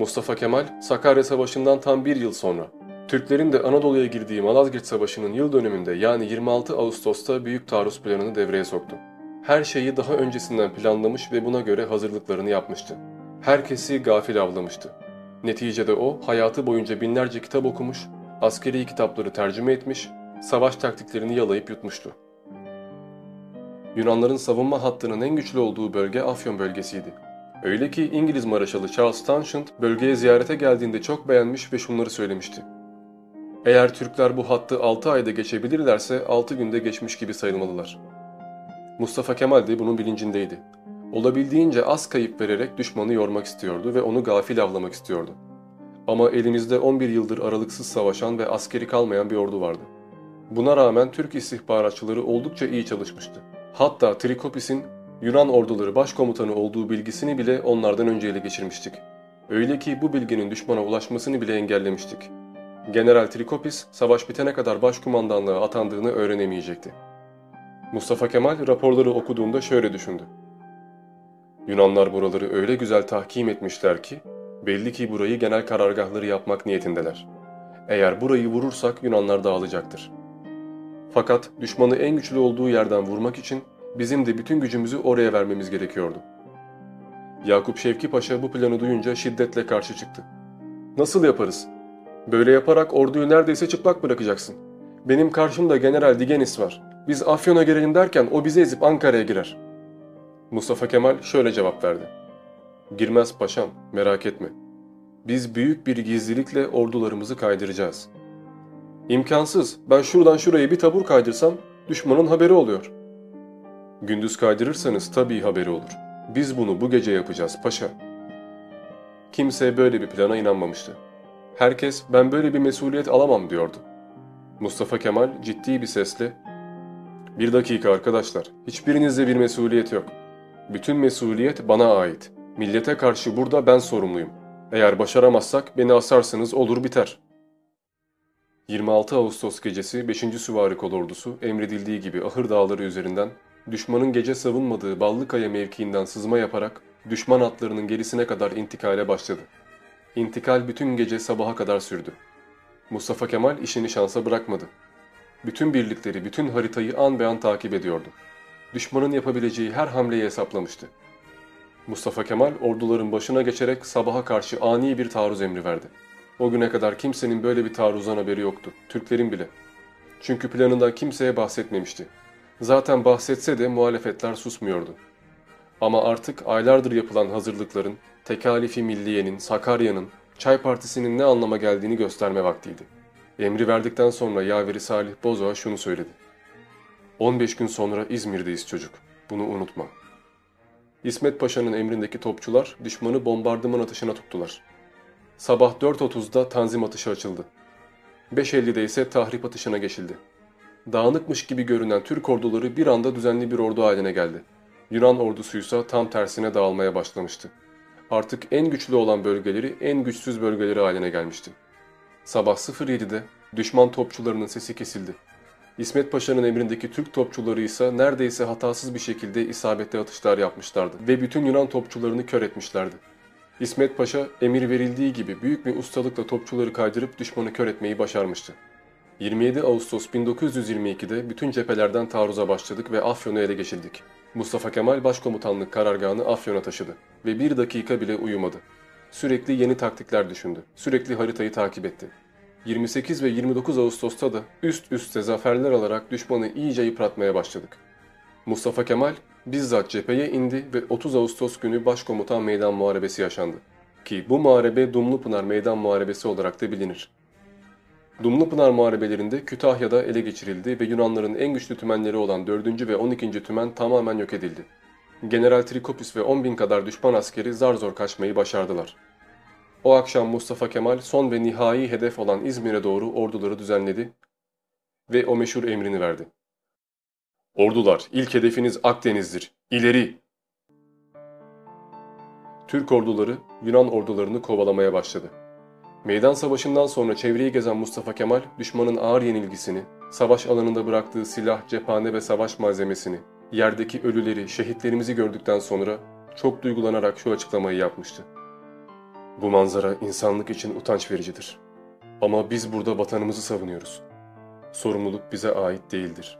Mustafa Kemal, Sakarya Savaşı'ndan tam bir yıl sonra, Türklerin de Anadolu'ya girdiği Malazgirt Savaşı'nın yıl dönümünde yani 26 Ağustos'ta büyük taarruz planını devreye soktu. Her şeyi daha öncesinden planlamış ve buna göre hazırlıklarını yapmıştı. Herkesi gafil avlamıştı. Neticede o hayatı boyunca binlerce kitap okumuş, askeri kitapları tercüme etmiş, savaş taktiklerini yalayıp yutmuştu. Yunanların savunma hattının en güçlü olduğu bölge Afyon bölgesiydi. Öyle ki İngiliz Maraşalı Charles Townshend bölgeye ziyarete geldiğinde çok beğenmiş ve şunları söylemişti. Eğer Türkler bu hattı 6 ayda geçebilirlerse 6 günde geçmiş gibi sayılmalılar. Mustafa Kemal de bunun bilincindeydi. Olabildiğince az kayıp vererek düşmanı yormak istiyordu ve onu gafil avlamak istiyordu. Ama elimizde 11 yıldır aralıksız savaşan ve askeri kalmayan bir ordu vardı. Buna rağmen Türk istihbaratçıları oldukça iyi çalışmıştı. Hatta Trikopis'in Yunan orduları başkomutanı olduğu bilgisini bile onlardan önce ele geçirmiştik. Öyle ki bu bilginin düşmana ulaşmasını bile engellemiştik. General Trikopis savaş bitene kadar başkumandanlığa atandığını öğrenemeyecekti. Mustafa Kemal raporları okuduğunda şöyle düşündü. Yunanlar buraları öyle güzel tahkim etmişler ki belli ki burayı genel karargahları yapmak niyetindeler. Eğer burayı vurursak Yunanlar dağılacaktır. Fakat düşmanı en güçlü olduğu yerden vurmak için bizim de bütün gücümüzü oraya vermemiz gerekiyordu. Yakup Şevki Paşa bu planı duyunca şiddetle karşı çıktı. Nasıl yaparız? Böyle yaparak orduyu neredeyse çıplak bırakacaksın. Benim karşımda General Digenis var. Biz Afyon'a girelim derken o bizi ezip Ankara'ya girer. Mustafa Kemal şöyle cevap verdi. Girmez paşam, merak etme. Biz büyük bir gizlilikle ordularımızı kaydıracağız. İmkansız. Ben şuradan şuraya bir tabur kaydırsam düşmanın haberi oluyor. Gündüz kaydırırsanız tabii haberi olur. Biz bunu bu gece yapacağız paşa. Kimse böyle bir plana inanmamıştı. Herkes ben böyle bir mesuliyet alamam diyordu. Mustafa Kemal ciddi bir sesle ''Bir dakika arkadaşlar, hiçbirinizde bir mesuliyet yok. Bütün mesuliyet bana ait. Millete karşı burada ben sorumluyum. Eğer başaramazsak beni asarsınız olur biter.'' 26 Ağustos gecesi 5. Süvari Kolordusu emredildiği gibi Ahır Dağları üzerinden düşmanın gece savunmadığı Ballıkaya mevkiinden sızma yaparak düşman atlarının gerisine kadar intikale başladı. İntikal bütün gece sabaha kadar sürdü. Mustafa Kemal işini şansa bırakmadı. Bütün birlikleri, bütün haritayı an be an takip ediyordu. Düşmanın yapabileceği her hamleyi hesaplamıştı. Mustafa Kemal orduların başına geçerek sabaha karşı ani bir taarruz emri verdi. O güne kadar kimsenin böyle bir taarruzdan haberi yoktu, Türklerin bile. Çünkü planından kimseye bahsetmemişti. Zaten bahsetse de muhalefetler susmuyordu. Ama artık aylardır yapılan hazırlıkların, tekalifi milliyenin, Sakarya'nın, Çay Partisi'nin ne anlama geldiğini gösterme vaktiydi. Emri verdikten sonra yaveri Salih Bozoğa şunu söyledi. 15 gün sonra İzmir'deyiz çocuk. Bunu unutma. İsmet Paşa'nın emrindeki topçular düşmanı bombardıman atışına tuttular. Sabah 4.30'da tanzim atışı açıldı. 5.50'de ise tahrip atışına geçildi. Dağınıkmış gibi görünen Türk orduları bir anda düzenli bir ordu haline geldi. Yunan ordusuysa tam tersine dağılmaya başlamıştı. Artık en güçlü olan bölgeleri en güçsüz bölgeleri haline gelmişti. Sabah 07'de düşman topçularının sesi kesildi. İsmet Paşa'nın emrindeki Türk topçuları ise neredeyse hatasız bir şekilde isabetli atışlar yapmışlardı ve bütün Yunan topçularını kör etmişlerdi. İsmet Paşa emir verildiği gibi büyük bir ustalıkla topçuları kaydırıp düşmanı kör etmeyi başarmıştı. 27 Ağustos 1922'de bütün cephelerden taarruza başladık ve Afyon'u ele geçirdik. Mustafa Kemal Başkomutanlık karargahını Afyon'a taşıdı ve bir dakika bile uyumadı. Sürekli yeni taktikler düşündü. Sürekli haritayı takip etti. 28 ve 29 Ağustos'ta da üst üste zaferler alarak düşmanı iyice yıpratmaya başladık. Mustafa Kemal bizzat cepheye indi ve 30 Ağustos günü Başkomutan Meydan Muharebesi yaşandı. Ki bu muharebe Dumlupınar Meydan Muharebesi olarak da bilinir. Dumlupınar muharebelerinde Kütahya'da ele geçirildi ve Yunanların en güçlü tümenleri olan 4. ve 12. tümen tamamen yok edildi. General Trikopis ve 10 bin kadar düşman askeri zar zor kaçmayı başardılar. O akşam Mustafa Kemal son ve nihai hedef olan İzmir'e doğru orduları düzenledi ve o meşhur emrini verdi. Ordular, ilk hedefiniz Akdeniz'dir. İleri! Türk orduları Yunan ordularını kovalamaya başladı. Meydan savaşından sonra çevreyi gezen Mustafa Kemal, düşmanın ağır yenilgisini, savaş alanında bıraktığı silah, cephane ve savaş malzemesini, yerdeki ölüleri, şehitlerimizi gördükten sonra çok duygulanarak şu açıklamayı yapmıştı. Bu manzara insanlık için utanç vericidir. Ama biz burada vatanımızı savunuyoruz. Sorumluluk bize ait değildir.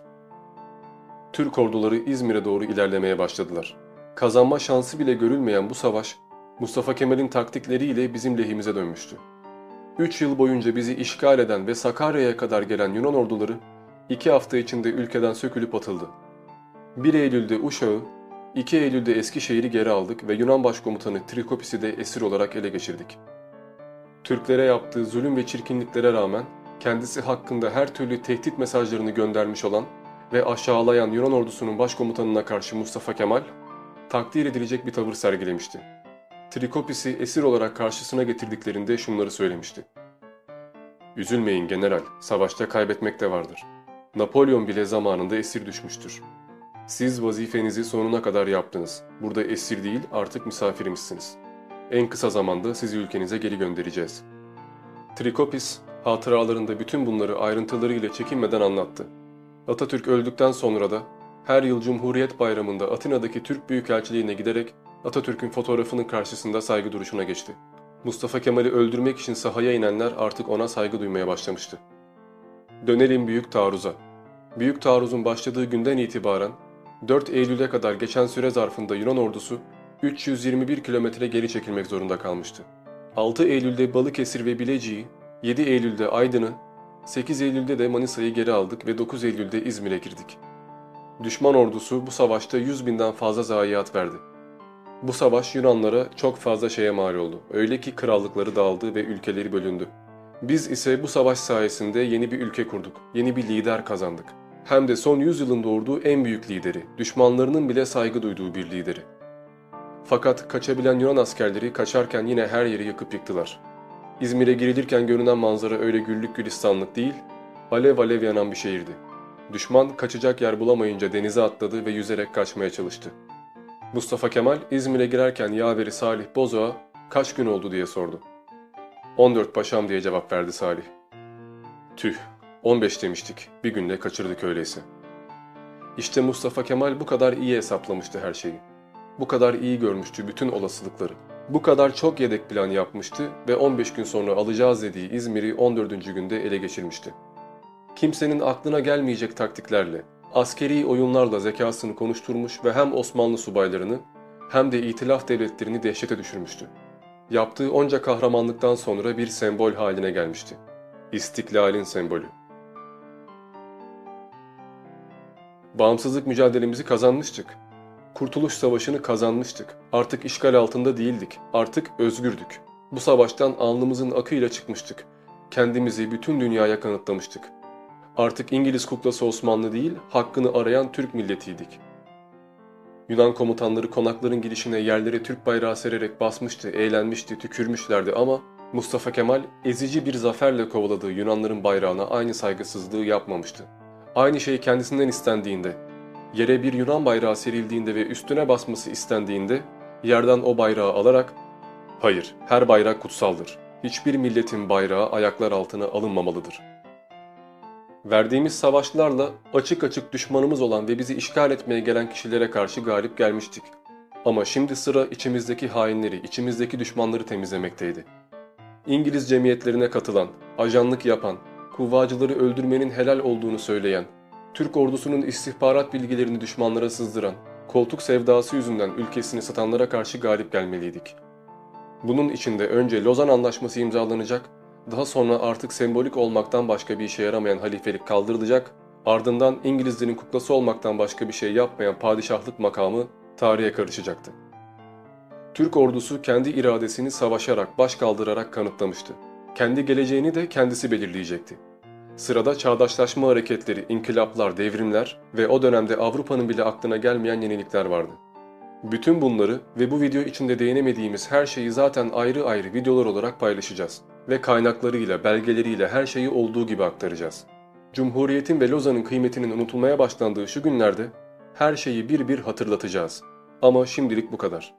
Türk orduları İzmir'e doğru ilerlemeye başladılar. Kazanma şansı bile görülmeyen bu savaş, Mustafa Kemal'in taktikleriyle bizim lehimize dönmüştü. Üç yıl boyunca bizi işgal eden ve Sakarya'ya kadar gelen Yunan orduları, iki hafta içinde ülkeden sökülüp atıldı. 1 Eylül'de Uşak'ı, 2 Eylül'de Eskişehir'i geri aldık ve Yunan başkomutanı Trikopis'i de esir olarak ele geçirdik. Türklere yaptığı zulüm ve çirkinliklere rağmen kendisi hakkında her türlü tehdit mesajlarını göndermiş olan ve aşağılayan Yunan ordusunun başkomutanına karşı Mustafa Kemal, takdir edilecek bir tavır sergilemişti. Trikopis'i esir olarak karşısına getirdiklerinde şunları söylemişti. Üzülmeyin general, savaşta kaybetmek de vardır. Napolyon bile zamanında esir düşmüştür. Siz vazifenizi sonuna kadar yaptınız. Burada esir değil artık misafirimizsiniz. En kısa zamanda sizi ülkenize geri göndereceğiz. Trikopis hatıralarında bütün bunları ayrıntılarıyla çekinmeden anlattı. Atatürk öldükten sonra da her yıl Cumhuriyet Bayramı'nda Atina'daki Türk Büyükelçiliğine giderek Atatürk'ün fotoğrafının karşısında saygı duruşuna geçti. Mustafa Kemal'i öldürmek için sahaya inenler artık ona saygı duymaya başlamıştı. Dönelim Büyük Taarruz'a. Büyük Taarruz'un başladığı günden itibaren 4 Eylül'e kadar geçen süre zarfında Yunan ordusu 321 kilometre geri çekilmek zorunda kalmıştı. 6 Eylül'de Balıkesir ve Bilecik'i, 7 Eylül'de Aydın'ı, 8 Eylül'de de Manisa'yı geri aldık ve 9 Eylül'de İzmir'e girdik. Düşman ordusu bu savaşta 100 binden fazla zayiat verdi. Bu savaş Yunanlara çok fazla şeye mal oldu. Öyle ki krallıkları dağıldı ve ülkeleri bölündü. Biz ise bu savaş sayesinde yeni bir ülke kurduk. Yeni bir lider kazandık. Hem de son yüzyılın doğurduğu en büyük lideri, düşmanlarının bile saygı duyduğu bir lideri. Fakat kaçabilen Yunan askerleri kaçarken yine her yeri yakıp yıktılar. İzmir'e girilirken görünen manzara öyle güllük gülistanlık değil, alev alev yanan bir şehirdi. Düşman kaçacak yer bulamayınca denize atladı ve yüzerek kaçmaya çalıştı. Mustafa Kemal İzmir'e girerken yaveri Salih Bozoğa kaç gün oldu diye sordu. 14 paşam diye cevap verdi Salih. Tüh, 15 demiştik, bir günde kaçırdık öyleyse. İşte Mustafa Kemal bu kadar iyi hesaplamıştı her şeyi. Bu kadar iyi görmüştü bütün olasılıkları. Bu kadar çok yedek plan yapmıştı ve 15 gün sonra alacağız dediği İzmir'i 14. günde ele geçirmişti. Kimsenin aklına gelmeyecek taktiklerle, askeri oyunlarla zekasını konuşturmuş ve hem Osmanlı subaylarını hem de itilaf devletlerini dehşete düşürmüştü. Yaptığı onca kahramanlıktan sonra bir sembol haline gelmişti. İstiklalin sembolü. Bağımsızlık mücadelemizi kazanmıştık. Kurtuluş Savaşı'nı kazanmıştık. Artık işgal altında değildik. Artık özgürdük. Bu savaştan alnımızın akıyla çıkmıştık. Kendimizi bütün dünyaya kanıtlamıştık. Artık İngiliz kuklası Osmanlı değil, hakkını arayan Türk milletiydik. Yunan komutanları konakların girişine yerlere Türk bayrağı sererek basmıştı, eğlenmişti, tükürmüşlerdi ama Mustafa Kemal ezici bir zaferle kovaladığı Yunanların bayrağına aynı saygısızlığı yapmamıştı. Aynı şey kendisinden istendiğinde, yere bir Yunan bayrağı serildiğinde ve üstüne basması istendiğinde yerden o bayrağı alarak ''Hayır, her bayrak kutsaldır. Hiçbir milletin bayrağı ayaklar altına alınmamalıdır.'' Verdiğimiz savaşlarla açık açık düşmanımız olan ve bizi işgal etmeye gelen kişilere karşı galip gelmiştik. Ama şimdi sıra içimizdeki hainleri, içimizdeki düşmanları temizlemekteydi. İngiliz cemiyetlerine katılan, ajanlık yapan, kuvvacıları öldürmenin helal olduğunu söyleyen, Türk ordusunun istihbarat bilgilerini düşmanlara sızdıran, koltuk sevdası yüzünden ülkesini satanlara karşı galip gelmeliydik. Bunun içinde önce Lozan Anlaşması imzalanacak, daha sonra artık sembolik olmaktan başka bir işe yaramayan halifelik kaldırılacak, ardından İngilizlerin kuklası olmaktan başka bir şey yapmayan padişahlık makamı tarihe karışacaktı. Türk ordusu kendi iradesini savaşarak, baş kaldırarak kanıtlamıştı. Kendi geleceğini de kendisi belirleyecekti. Sırada çağdaşlaşma hareketleri, inkılaplar, devrimler ve o dönemde Avrupa'nın bile aklına gelmeyen yenilikler vardı. Bütün bunları ve bu video içinde değinemediğimiz her şeyi zaten ayrı ayrı videolar olarak paylaşacağız ve kaynaklarıyla, belgeleriyle her şeyi olduğu gibi aktaracağız. Cumhuriyetin ve Lozan'ın kıymetinin unutulmaya başlandığı şu günlerde her şeyi bir bir hatırlatacağız. Ama şimdilik bu kadar.